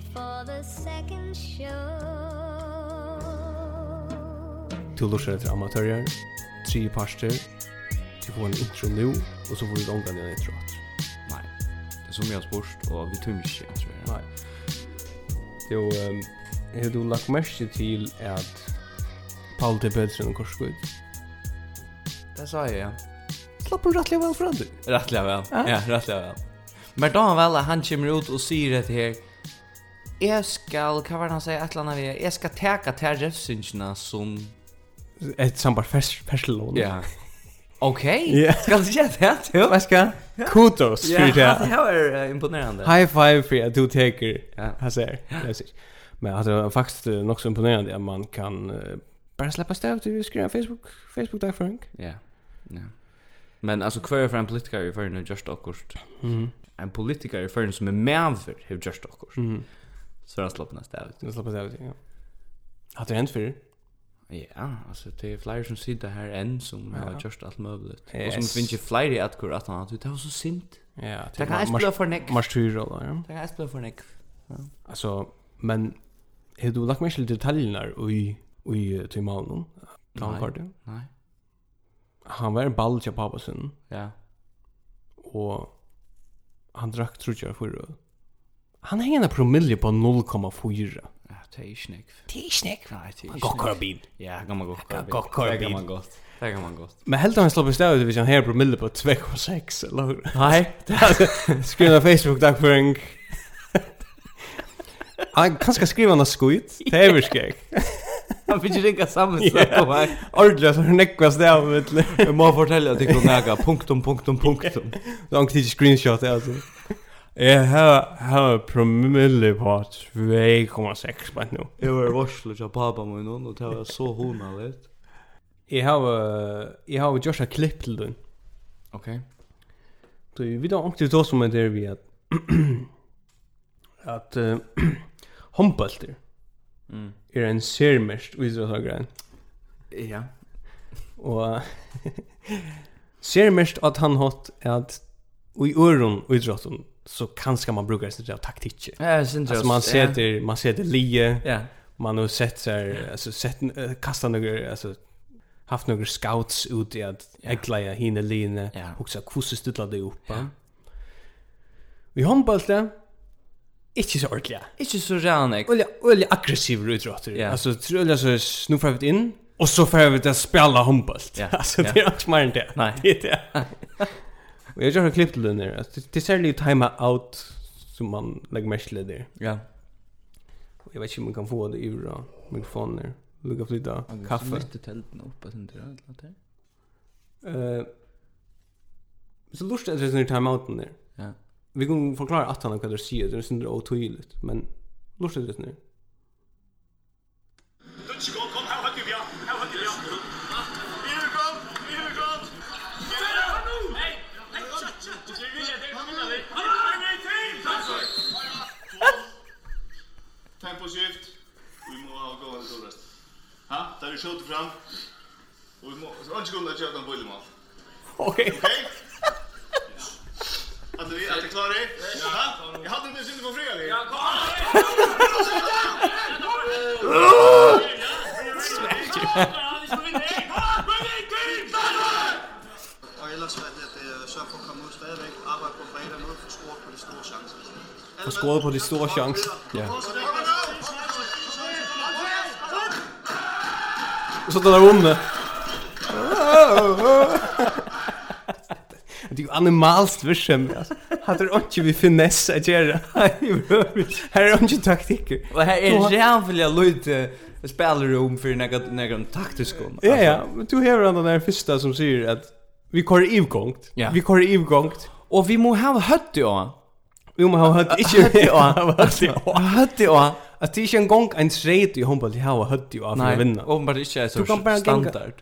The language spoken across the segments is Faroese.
before the second show Du lurer etter amatører, tre parster, du får en intro nu, og så får du gongan den intro at. Nei, det er som jeg har spurt, og vi tømmer ikke, jeg tror jeg. Nei. Det jo, um, har du lagt merke til at Paul T. Pedersen og Korsgud? Det sa jeg, ja. Slapp hun rettelig vel fra du? Rettelig vel, ja, ja rettelig vel. Men da han vel, han kommer ut og sier det her, jeg skal, hva var det han sier, et eller annet vi, jeg skal teka til refsynsjene som... Et sambar ferselån. Ja. Ok, yeah. skal du gjøre det til? Hva skal? Kudos for det. Ja, det er imponerende. High five for at du teker, han sier. Men det er faktisk nok så imponerende at man kan uh, bare släppa stav till skriva Facebook, Facebook där för Ja, ja. Men alltså kvar för en politiker i förrän just akkurat. Mm. En politiker i förrän som är med för har just akkurat. Mm. Så har han slappet nästa ut. Det slappet ut, ja. Har det hänt för? Ja, alltså det är flera som sitter här än som ja. har gjort allt möjligt. Och som finns ju flyer att kura att han att det var så sint. Ja, det kan spela för neck. Marstyr eller ja. Det kan spela för neck. Alltså men har du lagt mig till detaljerna i i till malen? Nej. Nej. Han var en ball till pappa sin. Ja. Och han drack tror jag förr. Han hänger en promille på 0,4. Ja, det är ju snygg. Det är ju snygg. Nej, det är ju snygg. Man bil. Ja, kan man gå kvar bil. Det kan bil. man gott. Det kan man gott. Men helt han slår bestämt ut han har promille på 2,6 eller hur? Nej. Skriva Facebook tack för en... Han kan ska skriva något skojt. Det är väl skräck. Han fick ju ringa samman så på mig. Ordla så hur näckas det av mitt liv. Jag må fortälla att det kommer näga punktum, punktum, punktum. Det har inte screenshot alltså. Jeg har, har promille på 2,6 på nu. Jeg var varslet av pappa min nå, og det var så hona litt. Jeg har, jeg har gjort et klipp til den. Ok. Så vi vet ikke det som er der vi at at uh, håndbølter mm. er en sermest idrettsagrein. Ja. Og sermest at han hatt at i øren idretten så kanske man brukar sin av taktiker. Ja, sin Alltså man sätter yeah. man sätter lie. Ja. Yeah. Man har sett så här alltså sett kasta några alltså haft några scouts ut i att ägla ja. hinna line ja. och så kusse stilla det upp. Ja. Vi handbollte Inte så ordentligt. Inte så rannig. Olja, olja aggressiv utrotter. Alltså tror jag så snuffer vi in och så får vi til spela handboll. Ja. Alltså det är inte mer än det. Nej. Det är det. Och jag gör en klipp till den där. Det ser lite time out som man lägger mest till det. Ja. Jag vet inte om man kan få det ur då. Mikrofoner. Lugga flytta. Kaffe. Lite måste tälten upp att inte det. Eh så lustigt att det är time out där. Ja. Vi kan förklara att han kan det se det är synd och tydligt men lustigt det nu. Vi må ha gå en tur. Ha? Da vi skjøter fram. Og vi må... Så ønsker hun at kjøter en bøylemal. Okej. Ok? Att vi är klara. Ja. Jag hade nu synd på fredag. Ja, kom. Og ellers var det så at komme ud stadigvæk arbejde på fredag nu for score på de store chancer. Skåret på de store chancer. Ja. så den har vunnit. Det är ju animalst version. Hade det inte vi finesse att göra. Här är inte taktiker. Och här är jävla lite spelrum för några några taktiska. Ja ja, men du hör den där första som säger att vi kör ivgångt. Vi kör ivgångt. Och vi må ha hött då. Vi må ha hött inte hött då. Hött då. Att det är inte en gång en träd i handboll det har hött ju av att vinna. Nej, bara inte så standard.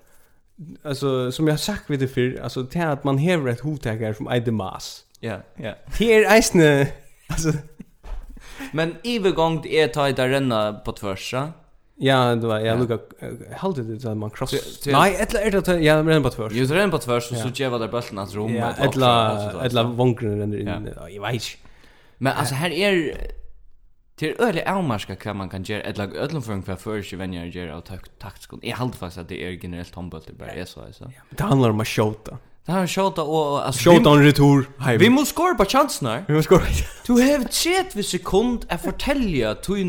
Alltså som jag sagt vid det för alltså det att man har ett hotägare som Idemas. Ja, ja. Här är isne alltså Men övergång det är ta i där renna på tvärsa. Ja, det var jag lukar halde det så man cross. Nej, eller är det ja, men på tvärs. Jo, det är på tvärs så så ger det bulten att rum. Ja, eller eller vångren den in. Jag vet. Men alltså här är Det er øyelig avmarska hva man kan gjøre, eller ødlom för ungefär för ikke vänner gjør av taktskolen. Jag håller faktiskt att det är generellt handboll det bara är så, alltså. Det handlar om att sjåta. Det handler om å sjåta og... Altså, en retur. Vi måste skora på chansen her. Vi måste skora. Du har 30 sekund att å fortelle til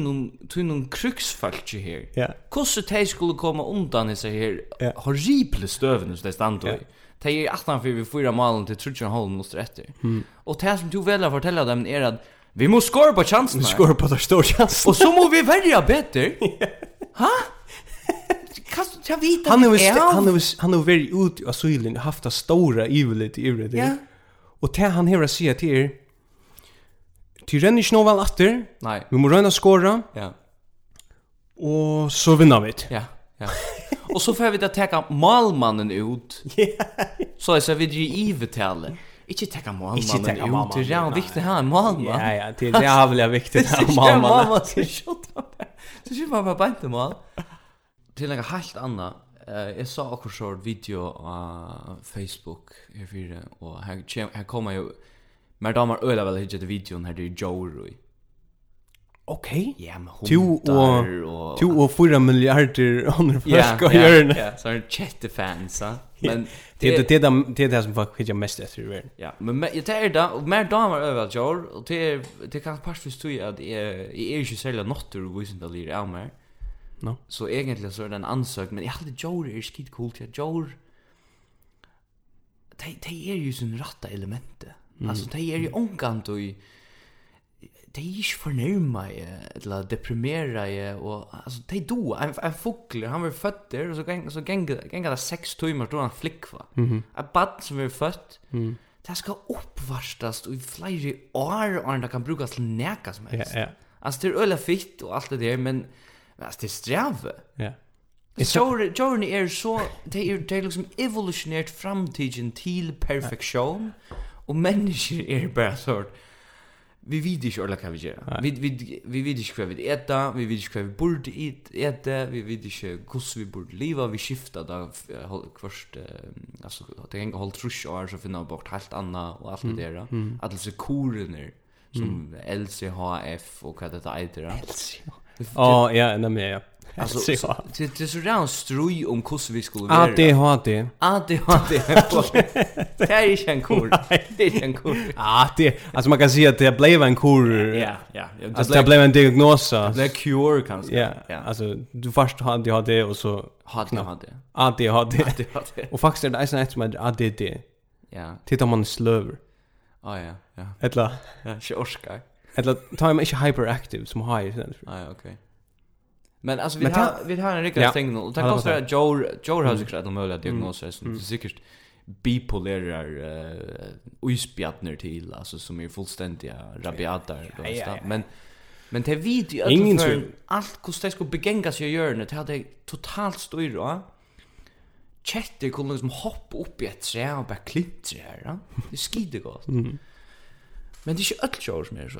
noen kruksfalt här. Ja. Hvordan de skulle komme undan disse her horrible støvene som de stand i. De er 18 for vi fyra malen til 13,5 minutter etter. Og det som du velger å fortelle dem er at Vi må skåre på chansen her. Vi skåre på der store chansen. Og så må vi välja bättre. Ha? Hæ? du jag vet han har han har han har varit ut i asylen haft det stora evilet i det. Ja. Och det han här säger till er Ty renner ikke noe vel atter. Nei. Vi må røyne skåra. Ja. Og så vinner vi. Ja, ja. og så får vi da teka malmannen ut. Ja. Så jeg ser vi i ivetale. Ikke tekka mål, Ikke tekka mål, Det er jo viktig her, mål, man. Ja, ja, det er jævlig viktig her, mål, man. Det er mål, det er skjønt. Så skjønt man bare beint til mål. Til en helt anna, jeg sa akkurat så video på Facebook her fire, og her, her kommer jo, mer damer øyla vel hidget videoen her, det er Joe Rui. Okej. Okay. Ja, men hon där och 2 och 4 miljarder andra folk och gör det. Ja, så är chatte fans Men det det det det det som folk jag mest efter det. Ja, men jag tar det och mer damer över jag och det det kan passa förstå ju att det är är ju sälja notter och visst det är mer. No. Så egentligen så är den ansökt men jag hade Joe är skit coolt till Joe. Det det är ju sån rätta element. Alltså det är ju onkant och det är ju förnärma eller deprimera ju och alltså det då en en fågel han var född där och så gäng så gäng gäng det sex timmar då han flickva. Mhm. Mm barn som är fött. mm. Det ska uppvarstas och flyga år och det kan brukas till näka som helst. Ja, ja. Alltså det är öle fitt och allt det där men alltså det är sträv. Ja. Jordan Jordan är så det är det liksom evolutionärt framtiden till perfektion och människor är bara sort vi vet inte alla kan vi göra. Vi vi vi vet inte vad vi äta, vi vet inte vad vi borde äta, vi vet inte hur vi borde leva, vi skiftar där först alltså det hänger håll trusch och så finna bort helt anna och allt det där. Alla så korener som LCHF och vad det heter. LCHF. Ja, ja, nej men ja. Alltså det det är så där stroj om hur vi skulle vara. ADHD. ADHD. Det är ju en kul. Det är en kul. Ah, det alltså man kan säga att det blev en kul. Ja, ja. Alltså det blev en diagnos. Det är cure kanske. Ja. Alltså du först har ADHD och så ADHD. ADHD. Och faktiskt är det nästan ett som är ADD. Ja. Titta man slöver. Ah ja, ja. Eller ja, jag orskar. Eller tar man inte hyperactive som high sen. Ah, okej. Men alltså vi har vi har en riktig stängning och det kostar att Joe Joe har säkert de möjliga diagnoser som säkert bipolära uh, uspjatner till alltså som är fullständiga rabiatar då ja, men men det vet ju att för allt hur det ska begängas ju gör det hade totalt styr va? Chatte kunde liksom hoppa upp i ett träd och bara klippa här va? Det skidde gott mm. men det är ju öll som är så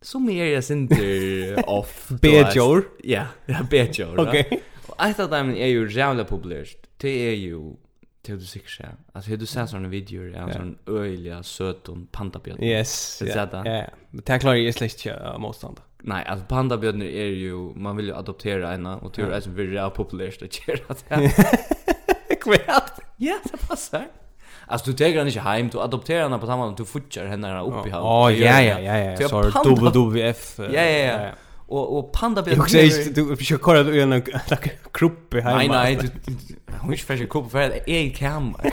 som är jag inte off bejor. Ja, ja bejor. Okej. Och ett av dem är ju jävla populärt. Det är ju det du sig själv. Alltså hur du ser såna videor är sån öliga söton pandabjörn. Yes. Det är det. Ja. Men det klarar ju släkt motstånd. Nej, alltså pandabjörn är ju man vill ju adoptera en och det är så väldigt populärt att göra det. Kvart. Ja, det passar. Alltså du tar den inte hem, du adopterar den på samma sätt, du futchar henne upp i halv. Ja, ja, ja, ja, ja. Så WWF. Ja, ja, ja. Och och panda blir Jag säger du försöker kolla du en kropp hemma. Nej, nej, du hon försöker kropp för är i kammar.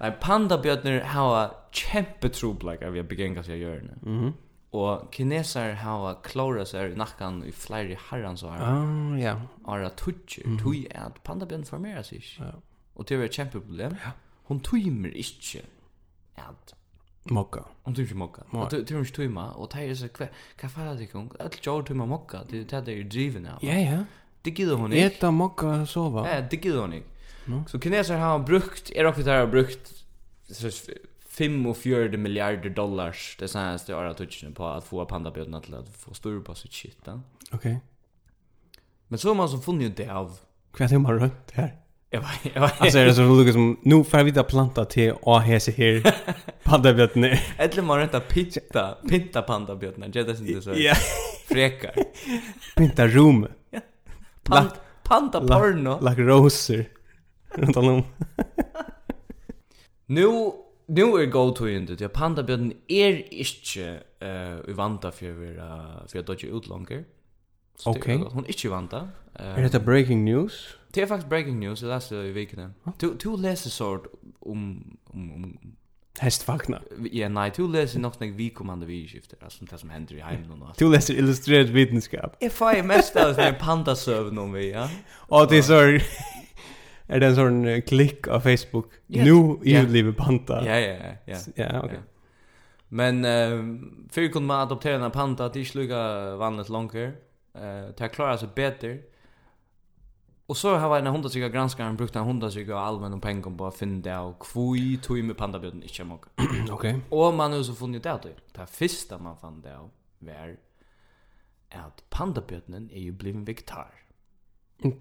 Nej, panda björnar har kämpetroblekar vi har begängat sig göra nu. Mhm. Og kinesar hava klóra seg i nacken i flera herrans år. Ah, ja. Ara tutsi, tui at pandabjørn formera sig. Ja. Och det är ett kämpeproblem. Ja. Hon tymer inte at mocka. Hon tymer ikke mokka. Hon tymer inte tyma, Och det är så hva, hva fara det kong? Allt jag tymer mocka. det er det er driven av. Ja, ja. Det gider hon ikke. Eta mokka sova. Ja, det gider hon inte. No. Så kineser har brukt, er okkur der har brukt 45 miljarder dollars det senaste året tutschen på att få pandabjörnarna till att få stor på sitt shit. Okej. Okay. Men så har man så funnit det av... Vad hur man rönt här? Alltså är det så roligt som nu får vi ta planta till och häsa här pandabjörnar. Eller man renta pitta, pinta pandabjörnar. Det är inte så. Ja. Frekar. Pinta rum. Ja. Panda porno. Like roser. Runt om. Nu nu är go to inte. Ja, pandabjörn är inte eh uh, i vanta för för för att dodge utlångar. Okej. Okay. Hon inte vanta. Um, är det breaking news? Det är faktiskt breaking news det läste i veckan. Du du läser sort om om om hästfakna. Ja, nej, du läser nog när vi kommer andra vi skiftar alltså det som händer i hemmen och allt. Du läser illustrerad vetenskap. får I mest av när panda server om vi, ja. Och det är så är det en sån klick av Facebook. Yeah. Nu i yeah. livet panta. Ja, ja, ja. Ja, okej. Men eh för kunde man adoptera en panta, det är ju lika vanligt långt eh ta klarar klara sig bättre. Och så har en hundasyka sig granskaren brukt en hundasyka allmän och pengar på att finna och kvui tog med pandabjuden inte jag måg. Okej. Och man har så funnit det då. Det första man fann det var att pandabjörnen är ju blivit vegetar.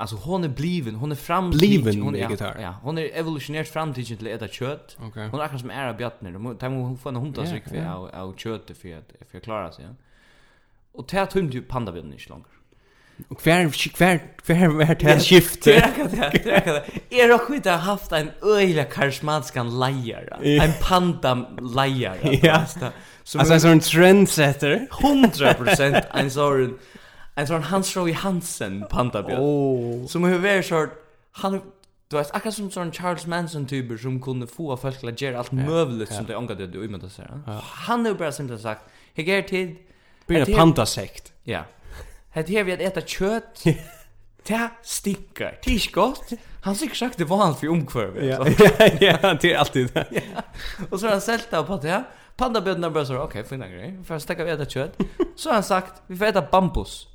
Alltså hon är bliven, hon är framtiden. Bliven hon är vegetar. Ja, hon är evolutionärt framtiden till äta kött. Okay. Hon är akkurat som är björtner. De måste få en hundra sig av kött för att klara sig. Ja. Og det er tømte jo pandavinnen ikke langer. Og hver, hver, hver var det her skiftet? Det er akkurat det, det er akkurat det. Jeg har ikke haft en øyla karismatiskan leier, en panda-leier. Ja, altså en sånn trendsetter. 100% en sånn, en sånn Hans Roy Hansen panda-bjørn. Oh. Som har vært sånn, han Du vet, akkurat som sånn Charles Manson-typer som kunne få folk til å gjøre alt møvligt som de omgav det du imøtta seg. Han har jo bare simpelthen sagt, jeg gjør tid, Blir en pandasekt. Ja. Hade här vi att äta kött. Ta stinkar. Det är gott. Han sig sagt det var han för omkvärv. Ja, ja, det är alltid det. Ja. Och så har han sällt på det. Pandabödna bara så, okej, fina grej. För att stäcka vi äta kött. Så har han sagt, vi får äta bambus.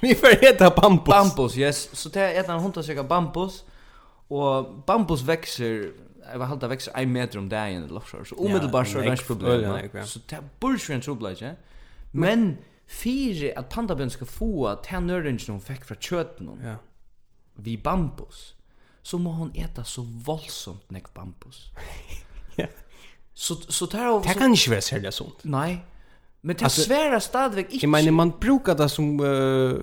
Vi får äta bambus. Bambus, yes. Så det är en hund att bambus. Och bambus växer jag var halta växer 1 meter om dagen eller så. Så omedelbart så är det problem. Så det borde ju en trubbel, ja. Men fyre at pandabøn skal få til nøringen hun fikk fra kjøten hun, ja. vi bambus, så må hun äta så voldsomt nek bambus. ja. Så, så tar hun... Det kan ikke være særlig sånt. Nei, men det altså, svære stadigvæk ikke. Jeg mener, man bruker det som uh,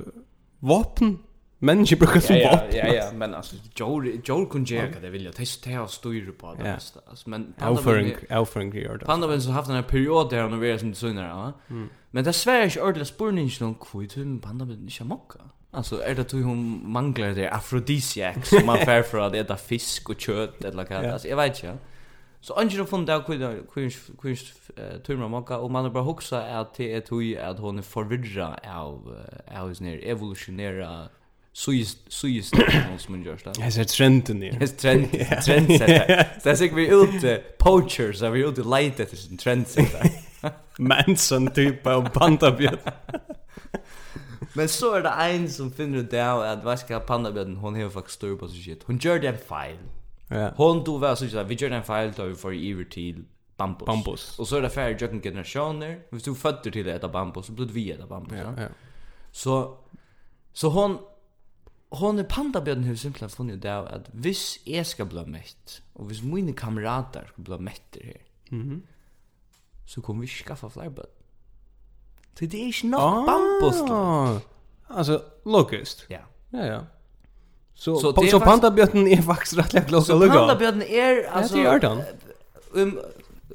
våpen Människor brukar som vapen. Ja, ja, ja, men alltså Joel Joel kunde jag det vill jag det och styra på det mesta. Alltså men Alfring Alfring gör det. Panda så haft en period där han har är som söner, ja. Men det svärs ordla spurningen någon kvitt hur Panda vill inte mocka. Alltså är det att hon manglar det afrodisiak som man fär för att äta fisk och kött eller vad alltså jag vet inte. Så Angela har funnit ut hur tur turma mocka och man har bara huxat att det är att hon är förvirrad av av sin evolutionära Suis som hun gjør det. Jeg ser trenden i. Jeg ser trend trendsetter. Det är säkert vi er ute poachers, vi er ute leit etter sin trendsetter. Manson typ av pandabjørn. Men så er det en som finner ut det at vet panda pandabjørn, hon har faktisk stor på sig shit. Hon gör det en feil. Ja. Hon tog väl så vi gör en feil då vi får i bambus. Bambus. Og så er det färre jøkken generationer. Hvis du fötter til det äta bambus, så blir vi äta bambus. Ja, ja. Så, så hon hon er pandabjørn har simpelt funnet det at hvis jeg ska bli mett, og hvis mine kamerater ska bli metter her, mm så kommer vi skaffa flere bød. Så det er ikke nok ah, bambus. Altså, logist. Ja. Ja, ja. Så, så, så pandabjørnen er faktisk rettelig klokka lukka. Så pandabjørnen er, altså... Ja, det gjør den. Um,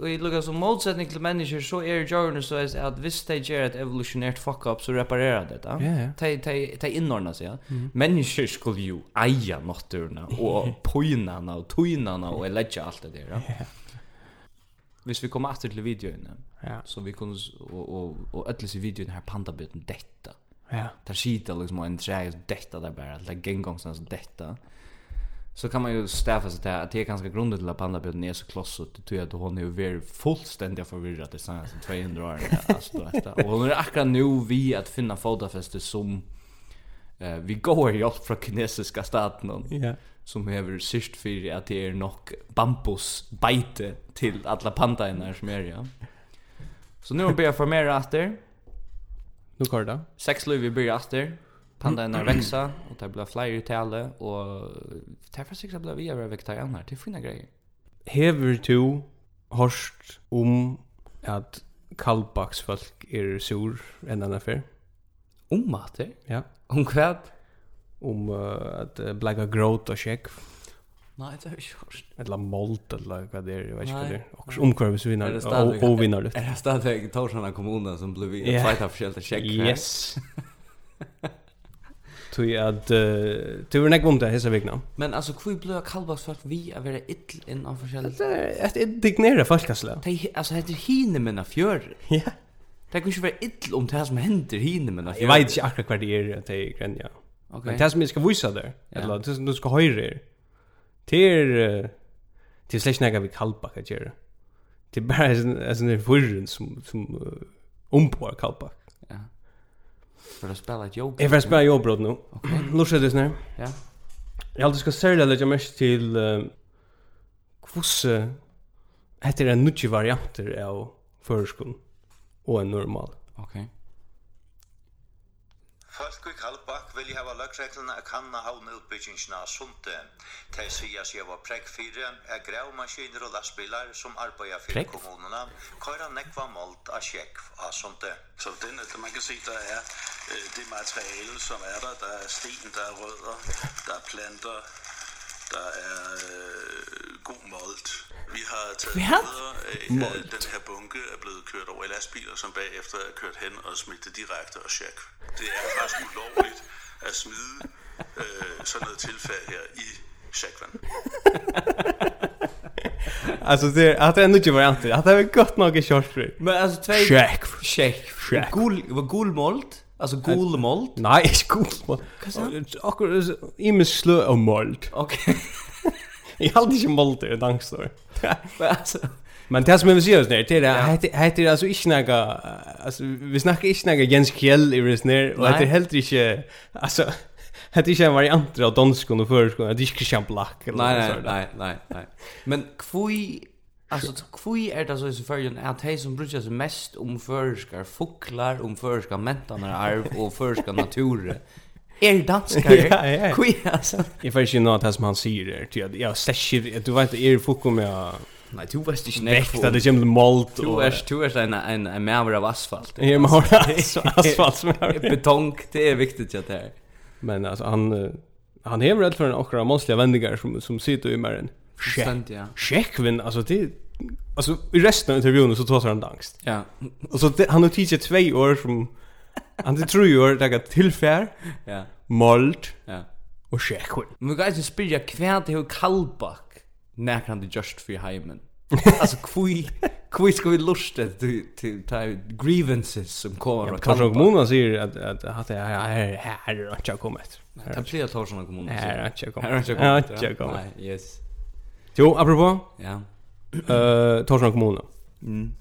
Og i lukka som motsetning til mennesker, så er Jordan så er at hvis de gjør et evolutionært fuck-up, så reparerer det. Yeah, yeah. De innordner seg. Ja. Mennesker skulle jo eie naturna, og poinene, og toinene, og elegge alt det der. Ja. Hvis vi kommer etter til videoene, ja. så vi kunne, og, og, og ødeles i videoen her pandabiten dette. Ja. Yeah. Der skiter liksom en trej detta där bara, där så detta så kan man ju stäffa sig till att det är ganska grundet till att pandabilden är så kloss och det tror jag att hon är ju fullständigt förvirrad i senaste 200 år alltså, och hon är akkurat nu vi att finna fotafäste som eh, vi går i allt från kinesiska staten yeah. som hever syrst för att det är nog bambusbajte till alla pandainnar som är ja. Så nu börjar jag formera efter. Nu kör det Sex liv vi börjar efter. det Pandainnar växa och det blir fler i tale och Det er for sikkert at vi er vegetarianer, det er fina greier. Hever du hørst om at kallbaksfolk er sur enn enn affær? Om mat, det? Ja. Om hva? Om uh, at uh, blega gråt og sjekk. Nei, det har vi ikke hørt. Eller annet eller hva det er, jeg vet ikke hva det er. Og omkvarvisvinnar, og vinnar Er det stadig Torsan kommunen som blir vi ja. tveit av forskjellige sjekk? Yes. Tui at uh, tui nekk nekvom det hessa vikna. Men altså, hvor kallbaks kalbaks at vi er vera ill inn av forskjellig? Det er et indignere folkasla. Altså, det hine minna fjør. Ja. Det kan ikke være ill om det som hender hine minna fjør. Jeg vet ikke akkurat hva det er at det er grenja. Okay. Men det som jeg skal vise der, eller det som du skal høyre er, det er, det er slett nekka vi kalbak at gjøre. Det er bare en fyrren som, som uh, ompår kalbak. För att spela ett jobb. Jag vill spela jobb brott nu. Okej. Nu ser det snär. Ja. Jag alltid ska sälja lägga mig till kvosse heter en nutje varianter av förskon och en normal. Okej. Okay. Folk i Kallbakk vilja hava løgreglene a kanna havne utbyggingina av Sunde. De sier seg var prekk fire, er grævmaskiner og lastbilar som arbeider for kommunerna, køyra nekva målt av sjekk av Sunde. Så den, man kan se, der er det materiale som er der, der er sten, der er rødder, der er planter, der er øh, god molt. Vi har taget vi har... Af, den her bunke er blevet kørt over i lastbiler, som bagefter er kørt hen og smidt det direkte og sjek. Det er faktisk ulovligt at smide øh, sådan noget tilfælde her i sjekvand. Alltså det är att det ändå inte var inte. Att det var gott nog i körsbruk. Men alltså två check check. Gol var golmolt. Alltså gul mold? Nej, inte golmold. Akkurat imis slö av mold. Okej. Jag hade inte mold i dangstor. Men det som vi ser oss ner till det heter alltså inte några alltså vi snackar inte några Jens Kjell i Resner och det heter inte alltså Det är inte en variant av danskon och förskon. Det är inte Christian Black. Nej, nej, nej, nej. Men kvui Alltså kvui är det så i förrjun att hej som brukar sig mest om förskar fåglar, om förskar mentarna arv och förskar natur. Är danskar? ja, ja. Kvui alltså. Jag får inte något som han säger där. Jag, jag släcker, du vet, är det om jag... Nej, du vet inte när det kommer til jämligen malt. Du är du är en en en mer av asfalt. Ja, men har asfalt som betong, det är viktigt att det är. Men alltså han han hever väl för en okra måste jag som som sitter i meren. Shekvin, alltså det alltså i resten av intervjun så tar han angst. Ja. Och så det, han har teacher två år som han det tror år, det det tillfär. Ja. Mold. Ja. Och Shekvin. Men guys, det spelar jag kvärt hur Kalbak när kan det just för Heimen. alltså kvui kvui ska vi lusta till till grievances som kommer från kanske kommunen säger att att att det här här har inte kommit. Det blir att ta såna kommuner. Här har inte kommit. Här har inte kommit. Yes. Jo, apropå. Ja. Eh, Torshavn kommun. Mm.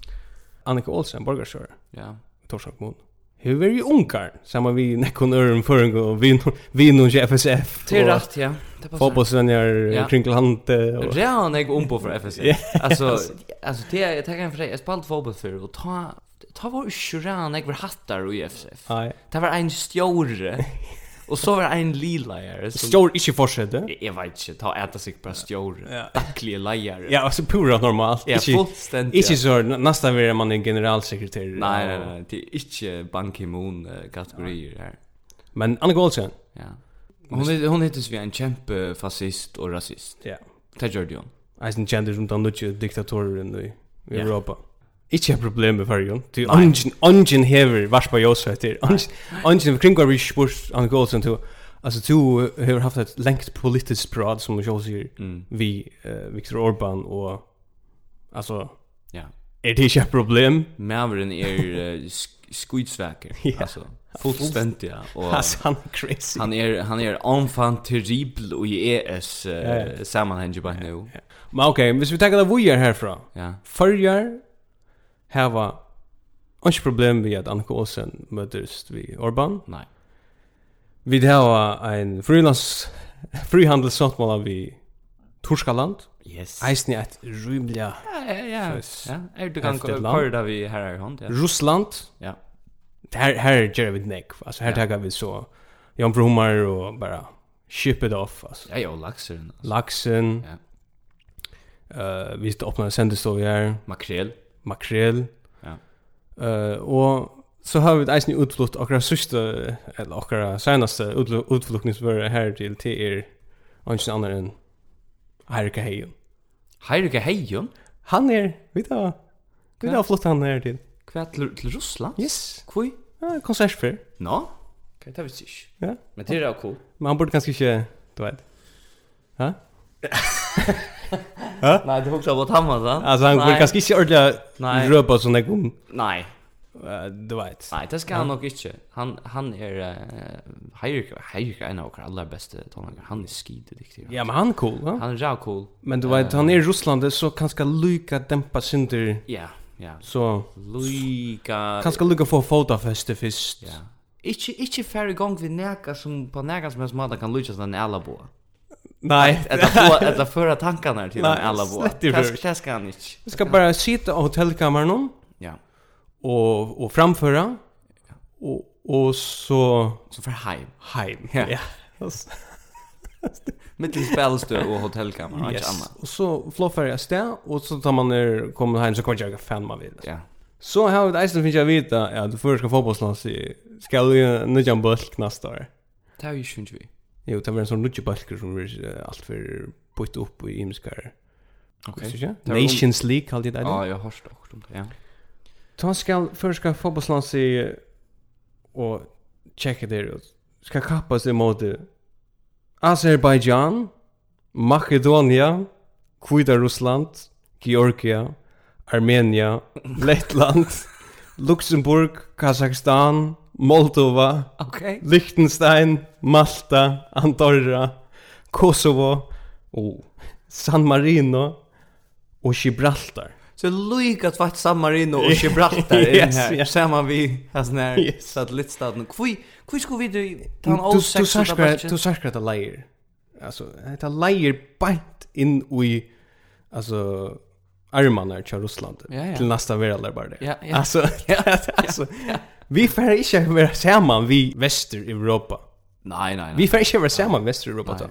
Annika Olsen, borgarstjóri. Ja. Torshavn kommun. Hur är ju unkar samma vi Nekon Örn förrän och vi vi och FSF. Det är rätt ja. Fotbollsvänner kringland och Real jag om på för FSF. Alltså alltså det jag tänker en för spalt fotboll för och ta ta var ju ran jag var hattar och FSF. Det var en stjore Och så var det en lila här. Stjor inte fortsätta. Jag vet inte, ta äta sig på stjor. Tackliga lejare. Ja, alltså pura normalt. Ja, fullständigt. Inte så, nästan vill man en generalsekreterare. Nej, nej, nej. Det är inte Ban Ki-moon-kategorier här. Men Anna Goldsen? Ja. Hon, hon heter vi en kämpe fascist och rasist. Ja. Det gör det hon. Eisen kjendir som den nutje diktatoren i Europa. Ja. Ikke et problem med fargen. Du, ungen, ungen hever vars på jåsa etter. Ungen, kring var vi spurt Anne Gålsen til, altså du har haft et lengt politisk prat, som du sier, vi uh, Viktor Orban og, altså, ja. er det ikke et problem? Maveren er uh, skuidsveker, yeah. altså. Fullständigt ja. Och alltså, han är crazy. Han är han är omfant terrible och i ES uh, yeah. sammanhang ju bara nu. Men okej, okay, hvis vi tar det vidare härifrån. Ja. Förjar hava Ikke problem vi at Annika Åsen møtest vi Orban. Nei. Vi har en frilans frihandelsavtal vi Torskaland. Yes. Eisen er et rymelig ja, ja, ja. ja. Er du kan køre det vi her er hånd. Ja. Russland. Ja. Her, her gjør vi nek. Altså, her ja. tager vi så Jan Bromar og bare ship it off. Altså. Ja, jo, laksen. Altså. Laksen. Ja. Uh, vi åpner sendestov her. Makrel makrel. Ja. Eh uh, och så har vi eisen utflukt akkurat sista eller akkurat senaste utfluktningsvare her til til er ikke annar enn Heirike Heion. Heirike Heion? Han er, vi da, vi da flott han her til. Hva til, til Russland? Yes. Hvor? Ja, konsertfer. Nå? Hva det visst ikke? Ja. Men det er jo cool. Men han burde ganske ikke, du vet. Hæ? Nej, det huxar på han var. Alltså han vill kanske inte ordla röpa sån där kom. Nej. Du vet. Nej, det ska han nog inte. Han han är hejrka hejrka en av våra allra bästa tonlager. Han är skitig duktig. Ja, men han är cool. Han är jävla cool. Men du vet han är i Ryssland så kanske lycka dämpa synder. Ja, ja. Så lycka. Kanske lycka få fotofester först. Ja. Ikke, ikke færre gong vi neka som på neka som helst måte kan lykkes sånn en boa. Nej. Att få att föra tankarna till Nej, alla vår. Det ska han inte. Vi ska bara sitta på hotellkammaren. Ja. Och och framföra och och så så för hem. Hem. Ja. Mittel spelstö och hotellkammare yes. och annat. Och så floffar jag stä och så tar man ner kommer hem så kommer jag fan man vill. Ja. Så har vi Eisen finns jag vita att du först ska fotbollslands i ska du nu jumpa nästa år. Det är ju sjukt vi. Jo, det var en sån nudge balker som var allt för putt upp i imskar. Okej. Okay. Nations League kallade det. Ja, jag har hört också om det. Ja. Då ska förska fotbollslands i och checka det ut. ska kappas sig Azerbaijan, Makedonia, Kvita Russland, Georgia, Armenia, Lettland, Luxemburg, Kazakstan, Moldova, okay. Liechtenstein, Malta, Andorra, Kosovo oh. San Marino och Gibraltar. Så lika tvärt San Marino och Gibraltar är yes, här. Yes. Samma vi har sån här yes. satellitstaden. Kvui, kvui skulle vi du ta en all sex av budget? Du särskar att det lejer. Alltså, det lejer bant in i alltså armarna i Ryssland. Ja, ja. Till nästa värld bara det. Ja, ja. Alltså, ja, alltså, ja. ja vi får inte vara samman vi väster Europa. Nei, nei, nej. Vi får inte vara samman väster Europa da.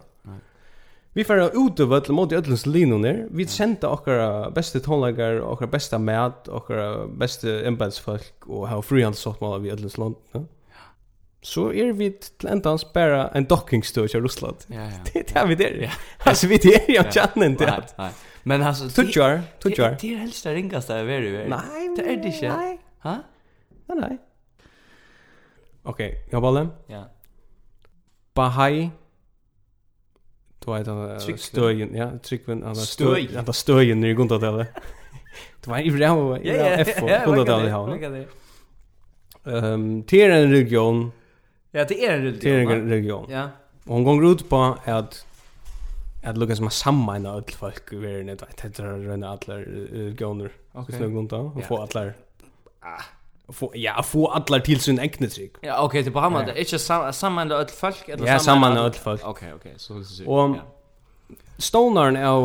Vi får ut av öll mot ödlens linjer. Vi sända okkara bästa tonlagar, okkara bästa mat, okkara bästa embedsfolk og ha frihandelsavtal vi ödlens land. Ja? Så är vi till ändans bara en dockingstöj i Ryssland. Ja, ja. Det är vi där. Ja. Alltså vi det är ju chatten inte att. Nej. Men alltså tutjar, tutjar. Det är helst det ringaste jag vet ju. Nej. Det är det inte. Nej. Ha? Nej, nej. Okej, jag valde. Ja. Bahai. Du vet han stöjen, ja, tryckven han stöj, han stöjen nu går det där. Du var i Ram, i F går det där han. Ehm, det är en region. Ja, det är en region. Det är en region. Ja. Och hon går ut på att att lukka som att sammanna öll folk i världen, det heter att röna alla regioner. Okej. Så går det och få alla ah få ja få alla till sin egna trick. Ja okej det bara man det inte samman öll folk eller Ja samman öll folk. Okej okej så så. Och Stonaren av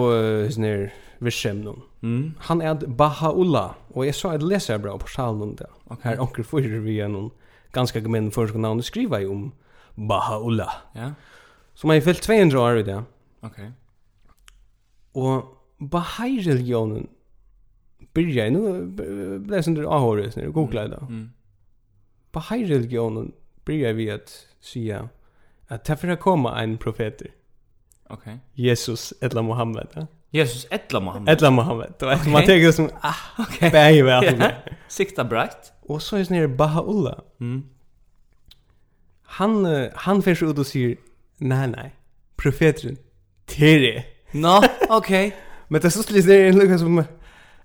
sån Vishem Mm. Han är Bahaullah och jag sa att läsa bra på salen där. Och här onkel får vi en ganska gemen första namn att skriva ju om Bahaullah. Ja. Som har fyllt 200 år i det. Okej. Okay. Och Bahai-religionen byrja nu blev sen det ahåret när googla då. Mm. På high religion byrja vi att säga att därför att komma en profet. Okej. Jesus eller Mohammed. Ja? Jesus eller Muhammed. Eller Muhammed. Då okay. man tänker som ah okej. Okay. Bäj väl. Ja. Sikta brakt. Och så är det nere Bahaullah. Mm. Han han förs ut och säger nej nej. Profeten. Tere. Nå, no, okej. Men det så skulle det en lucka som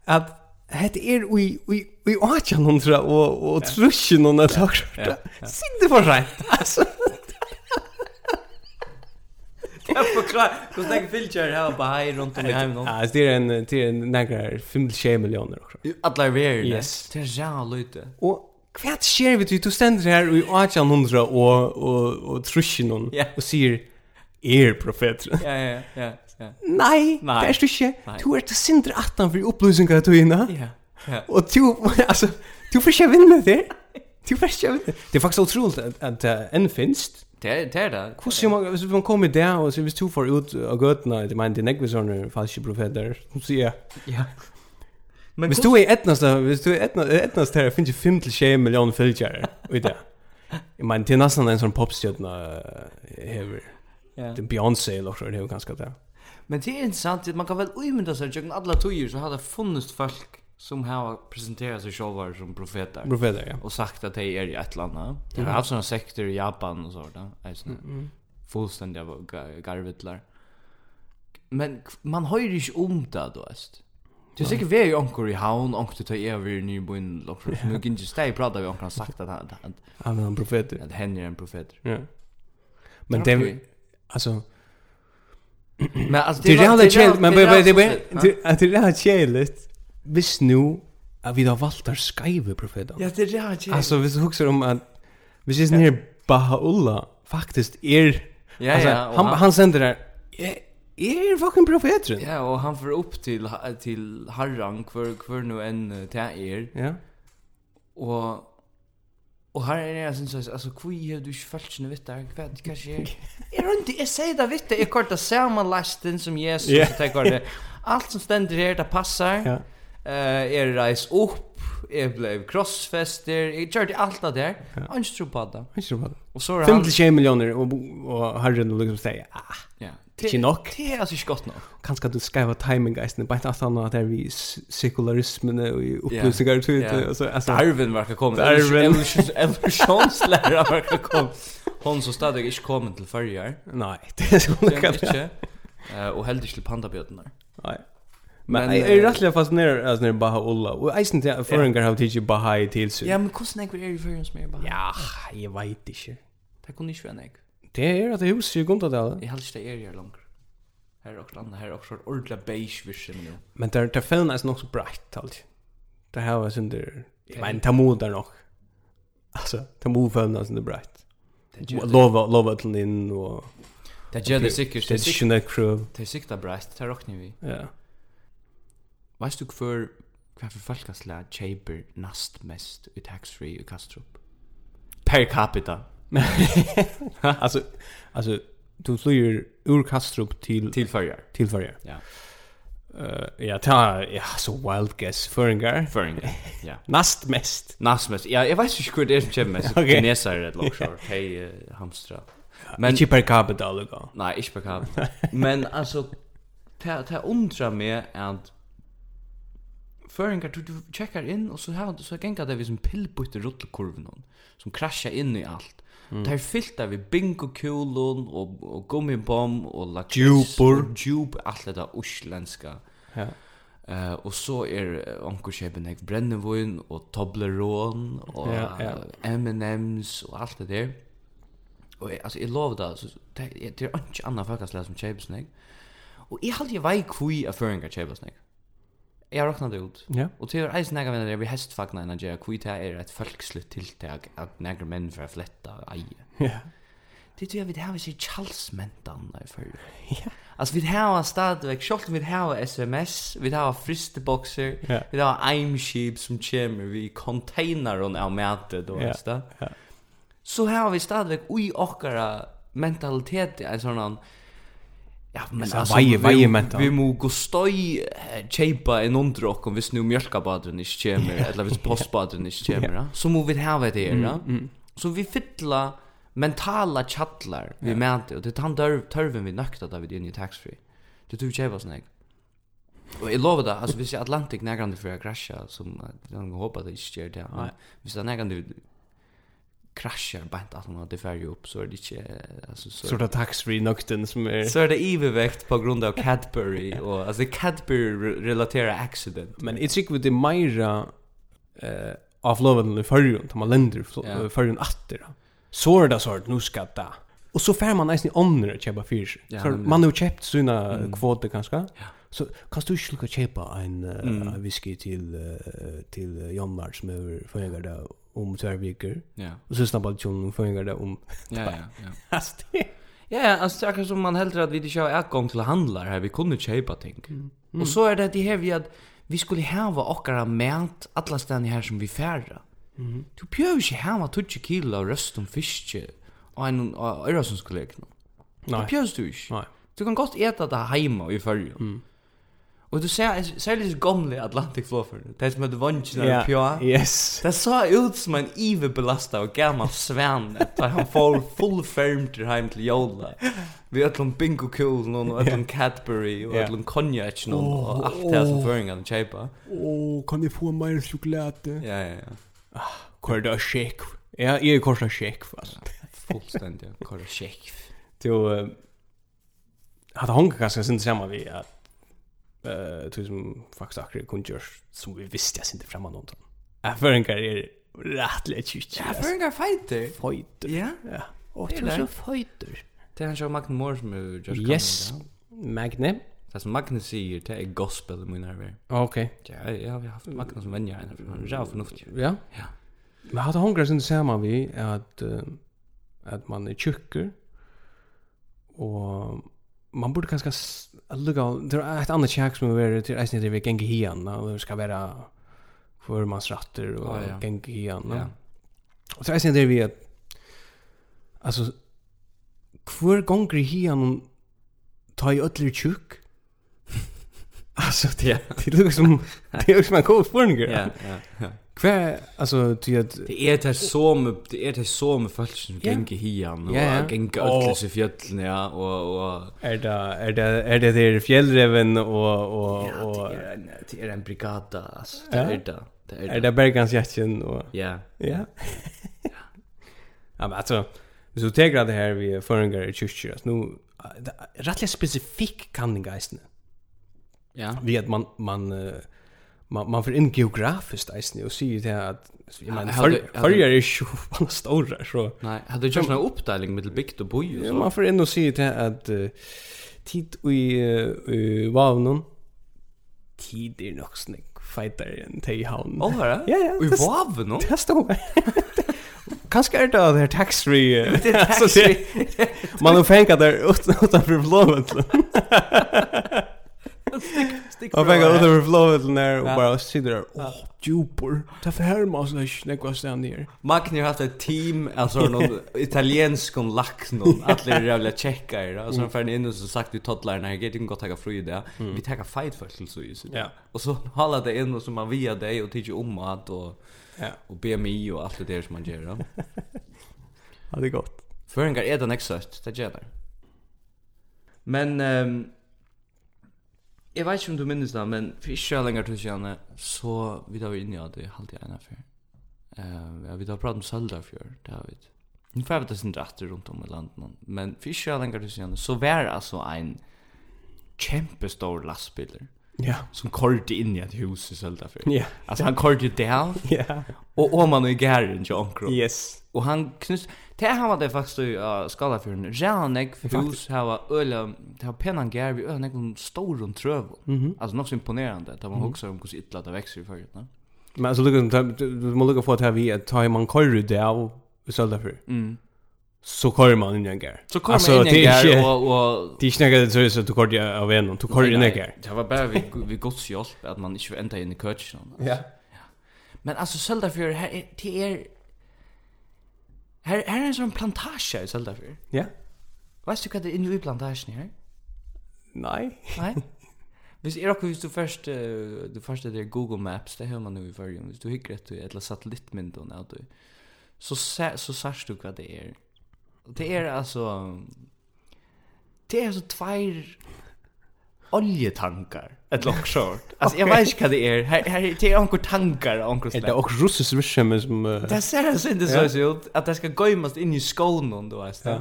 at het er ui, ui, ui åtjan hundra og, og trusjen hundra lagrarta. Sinne for rent, altså. Jag förklarar, hur snägg filter här på här runt om i hemmen. Ja, det är en det är en några 5-6 miljoner också. Alla är väl. Yes. Det är jävla lite. Och kvärt sker vi du ständer här i 1800 och och och trusjen och säger er profet. Ja, ja, ja. Nei, Nei, det er du ikke. Du er til sindre 18 for opplysninger av togene. Ja. ja. Og du, altså, du får ikke vinne det. Du får ikke vinne. Det Det er faktisk utrolig at det enn finnes. Det er det. Hvordan man, hvis man kommer der, og hvis du får ut av gøtene, det mener, det er ikke sånne falske profeter, så sier jeg. Ja. Men hvis du er etnast, hvis du er etnast etnast her, finnes jeg 5-6 millioner følgere i det. Jeg mener, det er nesten en sånn popstjøtene hever. Ja. Det er Beyoncé, eller så er det jo ganske det. Ja. Men det är intressant att man kan väl umynda sig att alla tojer så hade funnits folk som har presenterat sig själva som profeter. Profeter, ja. Och sagt att de är i ett land. Det De har haft sådana sekter i Japan och sådär. Alltså, mm -hmm. Fullständiga garvittlar. Men man hör ju inte om det då, alltså. Det är säkert vi är ju i havn, onkor till ta över i nybyn. Nu kan inte steg prata vi onkor har sagt att han... Han är en profeter. Att hen är en profeter. Ja. Men det... Alltså... Men alltså det är jävla chill, men det det det att det är jävla chilligt. Visst nu att vi har valt att skriva. Ja, det är jävla chill. Alltså vi huxar om att vi ses ner Bahaulla faktiskt är Ja, ja, han han sänder där är fucking profeten. Ja, och han får upp till till Harran kvar kvar nu en till er. Ja. Och Och här är det sen så alltså kvui hur du fälts nu vet där kvad det kanske är är runt jag säger det vet jag korta samma lasten som Jesus yeah. så tar det allt som ständer här det passar ja. Eh är reis upp är blev crossfester jag körde allt det där anstrupad anstrupad och så har han 50 miljoner och och har den liksom säga ah. Ja. Ikke nok. Det er altså ikke godt nok. Kanskje du skrev timing geistene, bare ikke annet at det er vi sekularismen og i opplysninger og så Altså, Darwin var ikke kommet. Darwin. Evolusjonslærer var ikke kommet. Hon som stadig ikke kommet til førre Nei, det skulle hun ikke. Og heller ikke til pandabjøtene. Nei. Men jag är rätt lika fascinerad alltså när Baha Ulla. Och ikke, syns att föringar har tidsi Baha i tillsyn. Ja, men hvordan er det i en som er Baha? Ja, jag vet inte. Det kunne ikke være nek. Det er at hus i Gundadalen. Jeg helst det er her langt. Her er også andre, her er også et ordentlig beige vision nu. Men der, der fælden er sådan nok så breit, alt. Det her var synder... der, jeg mener, der mod der nok. Altså, ta mod fælden er sådan der breit. Lova, lova til inn og... Det gjør det sikkert. Det er sikkert det crew. Det er sikkert breit, det råkner vi. Ja. Veist du hver, hver for folkaslag kjeiper nast mest i tax-free i Kastrup? Per capita. alltså alltså du flyger ur Kastrup till till Färjar. Till Färjar. Ja. Eh ja, ta ja så wild guess Föringar. Föringar. Ja. Näst mest. Näst mest. Ja, jag vet inte hur det är som chef mest. Kineser det lockar. uh, hamstra. Men inte per capita alltså. Nej, inte per capita. Men alltså ta ta undra mig att Føringar, du, du checkar in och så här så gengar det vi som pillbytte rullkurvan som kraschar in i allt. Mm. Det er fyllt av bingo-kulon og, og gummibom og lakris. Djupor. Djup, alt det der uslenska. Ja. Uh, og så er onkerskjepen ek brennevån og Toblerone og ja, ja. M&M's og alt det der. Og jeg, altså, jeg lover det, altså, det, det er ikke annet folkeslag som kjøper snakk. Og jeg halte jeg vei kvui av føringar kjøper snakk. Jeg har råknet det ut. Ja. Og til å reise nægge venner vi hestfagna enn Nigeria, hvor det er et folkslutt tiltak at nægge menn for å fletta eie. Ja. Det tror jag vi har sig Charles-mentan der før. Ja. Alltså vi har stadigvæk, selv om vi har sms, vi har fristebokser, ja. vi har sheep som kommer, vi container av matet då ja. Ja. Så har vi stadigvæk ui okkara mentalitet, en sånn Ja, men alltså varje varje menta. Vi må gå støy tjeipa en under och om vi nu mjölkabadren ikke kommer, eller hvis postbadren ikke kommer, ja. så må vi ha det her, ja. Så vi fylla mentala chatlar vi mäter og det han dör törven vi nøkta da vi er inne i tax free. Det tog sånn, jeg. Og jeg lover det, altså hvis jeg Atlantic nägrande for å krasja, som jag hoppas att det inte sker det. Vi ser nägrande kraschar bant att hon hade färg upp så är det inte alltså så sort av tax free nocten som är så är det övervägt på grund av Cadbury och alltså Cadbury relaterar accident. Men it's like with the Myra eh av loven i förrjun tar man länder förrjun atter så är det sort nu ska det. Och så fär man nästan andra köpa fisk så man har köpt sina mm. kvoter kanske. Ja. Så kan du inte köpa en uh, mm. whisky till uh, till Jonmar som är förgård om två veckor. Ja. Och så snabbade tjonen och fångar det om... Ja, ja, ja. Alltså det... Ja, ja, alltså det är som man hellre att vi inte har utgång till handlar här. Vi kunde köpa ting. Mm. Mm. Och så är det det här vi att vi skulle hava åkara mät alla ställen här som vi färra. Mm. Du behöver inte hava 20 kilo av röst om fiske och en öra som skulle lägga. Nej. Det behövs du inte. Nej. Du kan gott äta det hemma i färgen. Mm. Og du ser särskilt gamle Atlantic Fluffer. Det är som att vanchen når pure. Yes. Det så ut som en evig belastad och gammal svärn. Där han får full firm till hem till Jola. Vi har en bingo cool någon och en Cadbury och en cognac någon og alt det som föringar den chepa. Åh, kan jeg få mer sjokolade? Ja, ja, ja. Ah, kör då shake. Ja, jeg är korsla shake alltså. Fullständigt kör shake. Du uh, hade hon kanske syns samma vi att eh uh, som faktiskt akkurat kunde som vi visste jag inte framåt någonting. Erfarenheter är rätt lätt ju. Erfarenheter fighter. Fighter. Ja. Ja. Och det är så fighter. Det är så Magne Moore som er just kan. Yes. Magne. Det som Magne sier, det er gospel i min över. Okej. Ja, ja, vi har haft Magne som vänner henne. för han är fornuftig. Ja. Ja. Men hade hungrar sin samman vi att att man är tjocker och man borde kanske lugga det är ett annat check som är till är det vi gänga igen det ska vara för mans och kan ja. gänga igen ja. och så är det vi att alltså kvar gånger igen ta i ödler tjock alltså det det är som det är liksom en cool spurning ja ja ja Kvar alltså ty att det er det som det er det som folk som gänge hian og och gänge ötlis i fjällen ja og... och är det er det er det der fjellreven, og, og, och och det er, en det er en brigada altså, det er det det er det. Bergans jacken og... ja. Ja. Ja. Men alltså du tegra det her vi förringar i kyrkor nu rättligen specifik kan den geisten ja. Vi at man man man man får in geografiskt är snö och ser det att jag menar förr är ju bara stora så nej hade ju just en uppdelning med bikt och boy så? man får in och se det att tid i vavnon tid är nog snygg fighter i te havn oh ja ja i vavnon det. Står Kanske är det där tax free så det man har fänkat där utanför stick för. Och jag hade överflowet när och bara sitter där. Åh, djupor. Ta för här måste jag snäcka stan ner. Magni har haft ett team alltså någon italiensk och lax någon alla är jävla checkar Och så för in och så sagt vi toddlarna inte getting gott ta fru där. Vi tar fight för så just Ja. Och så håller det in och så man via dig och tycker om mat och ja och BMI och allt det där som man gör då. Ja, det är gott. Föringar är den exakt, det gör det. Men ehm um, Jeg vet ikke om du minnes det, men for ikke lenger til siden, så vi da var inne i at det halte jeg ene før. Uh, vi da pratet om Sølda før, det har vi ikke. Nu får jag vet sin rätt runt om i landet. Men för inte jag längre till sen så var det alltså en kämpestor lastbiler Ja. Som kort in i ett hus i Söldafer. Ja. Alltså han kort ju där. Ja. Och om man är gärden till Ankro. Yes. Och han knus det han var det faktiskt i uh, skala för en för hus här var öl det har pennan gär vi öl någon stor runt tröv. Mm -hmm. Alltså något så imponerande Det man mm -hmm. också om hur ytla det växer i förut, va? Men alltså lukar du må lukka få att här vi att ta man kort ju där i Söldafer. Mm så kör man in i en gär. Så kommer man in i en gar och och det är snägga så så du kör jag av en du kör in i en gär. Det var bara vi vi gods hjälp att man inte ända in i coachen. Ja. Men alltså sälda för här till er här här är en sån plantage i för. Ja. Vet du vad det är inne i plantagen här? Nej. Nej. Hvis er akkur hvis du først uh, du først er det Google Maps, det har man nu i fyrrjum, hvis du hikker etter et eller satellittmyndon, så, så, så sørst du hva det er Det är alltså det är så två oljetankar ett lock short. Alltså jag vet inte vad det är. Här här det är onkel tankar onkel slag. Det är också russisk ryssjämme som Det ser så inte så ut att det ska gömmas in i skolan då alltså. Ja.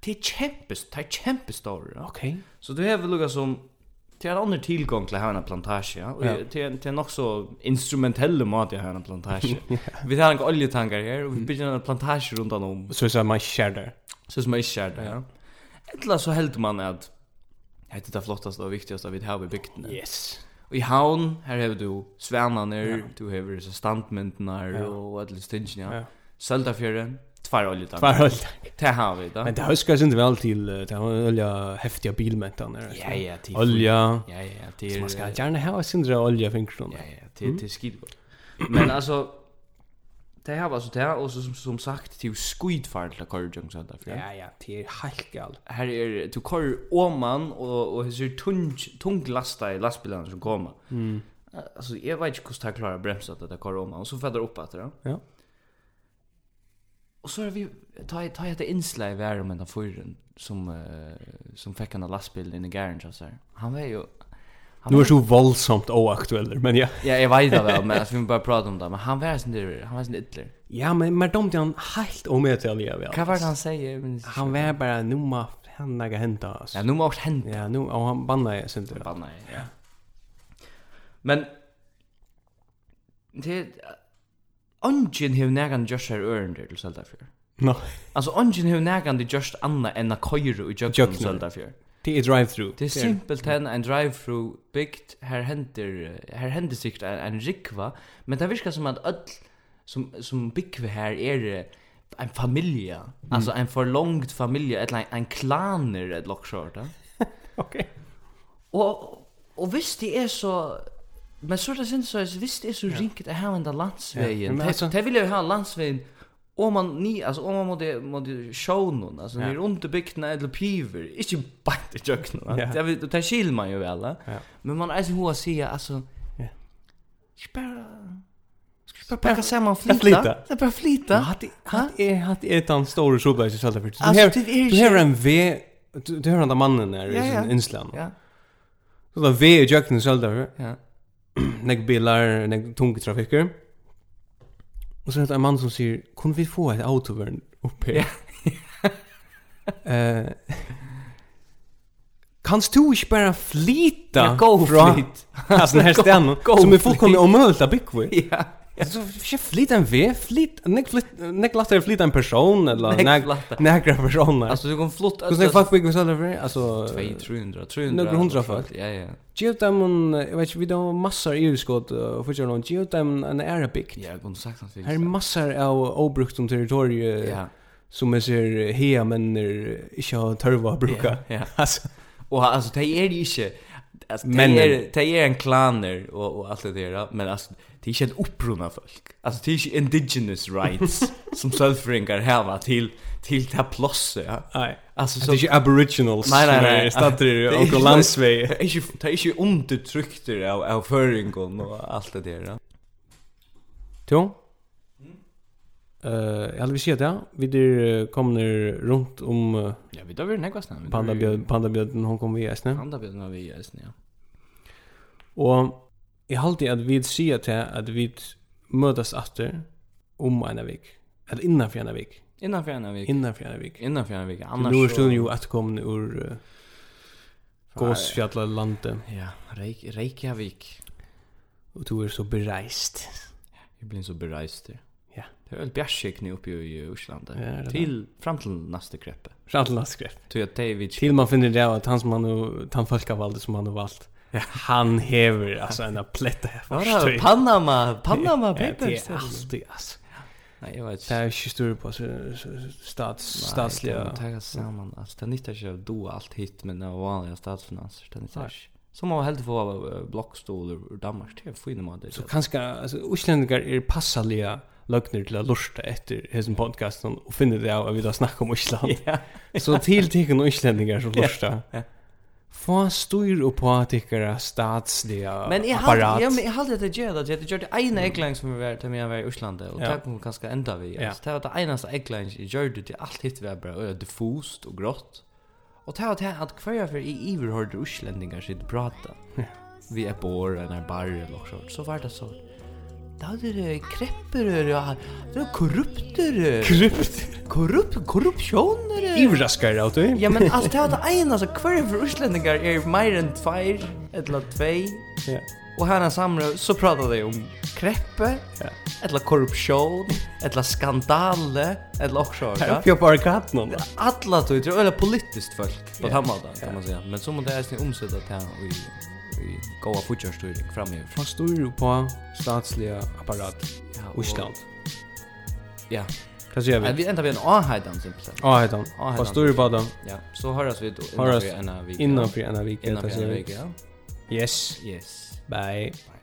Det är kämpes, det är kämpestor. Okej. Så du har väl lugga som till en annan tillgång till här en plantage och ja. till till en också instrumentell mat i här en plantage. Vi har en oljetankar här och vi bygger en plantage runt om. Så så man share där. Så som är kär där. ja. Eller så helt man att det är flottaste och viktigaste vi har i bygden. Yes. Och i havn, här har du svänaner, ja. du har så standmyndnar ja. och alla stingarna. Ja. ja. Söldafjärden, tvär oljetank. Tvär oljetank. Det har vi då. Men det huskar inte väl till det har olja häftiga bilmätan där. Ja ja, till olja. Ja ja, till. Man ska gärna ha sin olja finkron. Ja ja, till till skidor. Men alltså Det här var så där och så som, som sagt till skuidfart till Korjung så där. för. Ja ja, det är helt gal. Här är du kör oman och och hur tung tung lasta i lastbilen som kommer. Mm. Alltså jag vet inte hur ska klara bromsa det kör oman och så fäller upp att det. Ja. Och så är vi ta ta ett inslag i värmen av förren som uh, som fick en lastbil in i garaget så här. Han var ju Han nu är så våldsamt oaktueller, men ja. ja, jag vet det väl, men alltså, vi bara prata om det. Men han var sån där, han var sån ytler. Ja, men men de han helt omätliga väl. Vad var det han säger? Han var bara numma han lägga hända alltså. Ja, numma också hända. Ja, nu och han bannar ju sånt där. Bannar ja. ja. Men det Ongen hevur nægan just her örndir til Selda fyrir. No. Altså ongen hevur nægan just anna enn a køyru í jöknum Selda fyrir. Det är drive-through. Det är simpelt en en drive-through byggt här händer här händer sikt en, en rikva, men det virkar som att öll som som bygger här är en familj. Mm. Alltså en förlångd familj, eller en, en klaner ett Ja? Okej. Okay. Och och det är så men så det syns så visst det är så rinkt att ha en landsvägen. Ja, det vill ju ha landsvägen om man ni alltså om man mode mode show någon alltså ni runt bygna eller piver inte bara i jökna va jag vet det skil man ju väl va men man alltså hur ser alltså spara Ska bara packa samman flyta. Det bara flyta. Hade är hade är en stor sopla så själva för. Alltså du har en V du har den mannen där i Island. Ja. Så där V i jökna själva. Ja. Nek bilar, nek tunga trafiker. Och så är det en man som säger, kunde vi få ett autovern upp här? Eh... uh, Kan du inte bara flyta ja, gå från flyt. alltså den här stenen som är fullkomlig omöjligt att bygga? Ja så ikke flyt en ved, flyt, nek latt er flyt en person, eller nek personer. Alltså, du kan flyt... Hvordan er folk bygg vi sånn? Altså... 200, 300. Nek hundra folk. Ja, ja. Gio dem, jeg vet ikke, vi har massor i utskott og fyrir noen, gio dem en ære bygd. Ja, kunne sagt han Her er massor av obrukt om territoriet, ja. som jeg ser hea menner ikke har tørva å bruka. Ja, ja. och alltså det är ju inte... Alltså det är det är en klaner och och allt det där men alltså det är inte ett upprunna folk. Alltså det är inte indigenous rights som sölfringar häva till till det här plosset. Ja. Nej. Alltså så det är inte aboriginals. Nej nej nej. Stater i och landsväg. Det är inte det är inte undertryckt av av föringen och allt det där. Jo. Eh, uh, jag vill säga ja, Vi kommer runt om uh, Ja, vi där vill nästa snabbt. Pandabjörn, pandabjörn hon kommer vi snart. Pandabjörn har vi snart. Ja. Och Jeg halte at vi sier til at vi møtes etter om en vik. Eller innenfor en vik. Innenfor en vik. Innenfor en vik. Innenfor en vik. Annars så... Nå er stunden jo etterkommen ur uh, Gåsfjallet landet. Ja, Reik Reykjavik. Og du er så bereist. Jeg blir så bereist, ja. Ja. Det er vel bjärskikne uppe i Osland. Ja, till fram till nästa krepp. Fram till nästa krepp. Till att David Til man finner det at han som han han folkavalde som han har valt han hever alltså en plätt här. Panama, Panama Papers. Det är alltid alltså. Nej, jag vet. Det är ju stor på så stats statsliga tagas samman. Alltså det nyttar sig att do allt hit med den vanliga statsfinanser. Det nyttar sig. må man helt få blockstolar ur Danmark till fina man. Så kanske alltså utlänningar är passaliga lögner till att lusta efter hessen podcasten och finner det av att vi då snackar om Island. Så till till utlänningar som lustar. Ja. Få styr upp på att tycka statsliga Men jag hade ja, men jag hade det gjort att jag gjorde en ägglang som vi var till mig var i Island och där kom ganska ända vi. Ja. Det var det enaste ägglang jag gjorde det allt hit var bra och diffust och grått. Och det var det att kvar för i överhörde Islandingar sitt prata. Vi är på en bar eller något så var det så. Det er det krepper, ja. Det er korrupter. Korrupt? Korrupt, korrupsjoner. Ivraskar, ja, du. Ja, men alt det er det ene, altså, hver for uslendingar er mer enn tveir, eller tvei. Ja. Og her er samre, så pratar de om kreppe, ja. eller korruption, eller skandale, eller også, ja. Her oppe bare katten om det. Alla tog, eller politiskt folk, på yeah. måten, kan man säga. Men så må det är sin omsätta till i i går av fortjørstyring framhever. Man styrer på statsliga apparat ja, Island. Ja. Kan säga vi. Vi ändrar vi en A-heidan simpelt. A-heidan. Vad styrer på dem? Ja, så höras vi då. Höras innanför en av vecka. Innanför en vecka, ja. Yes. Yes. Bye. Bye.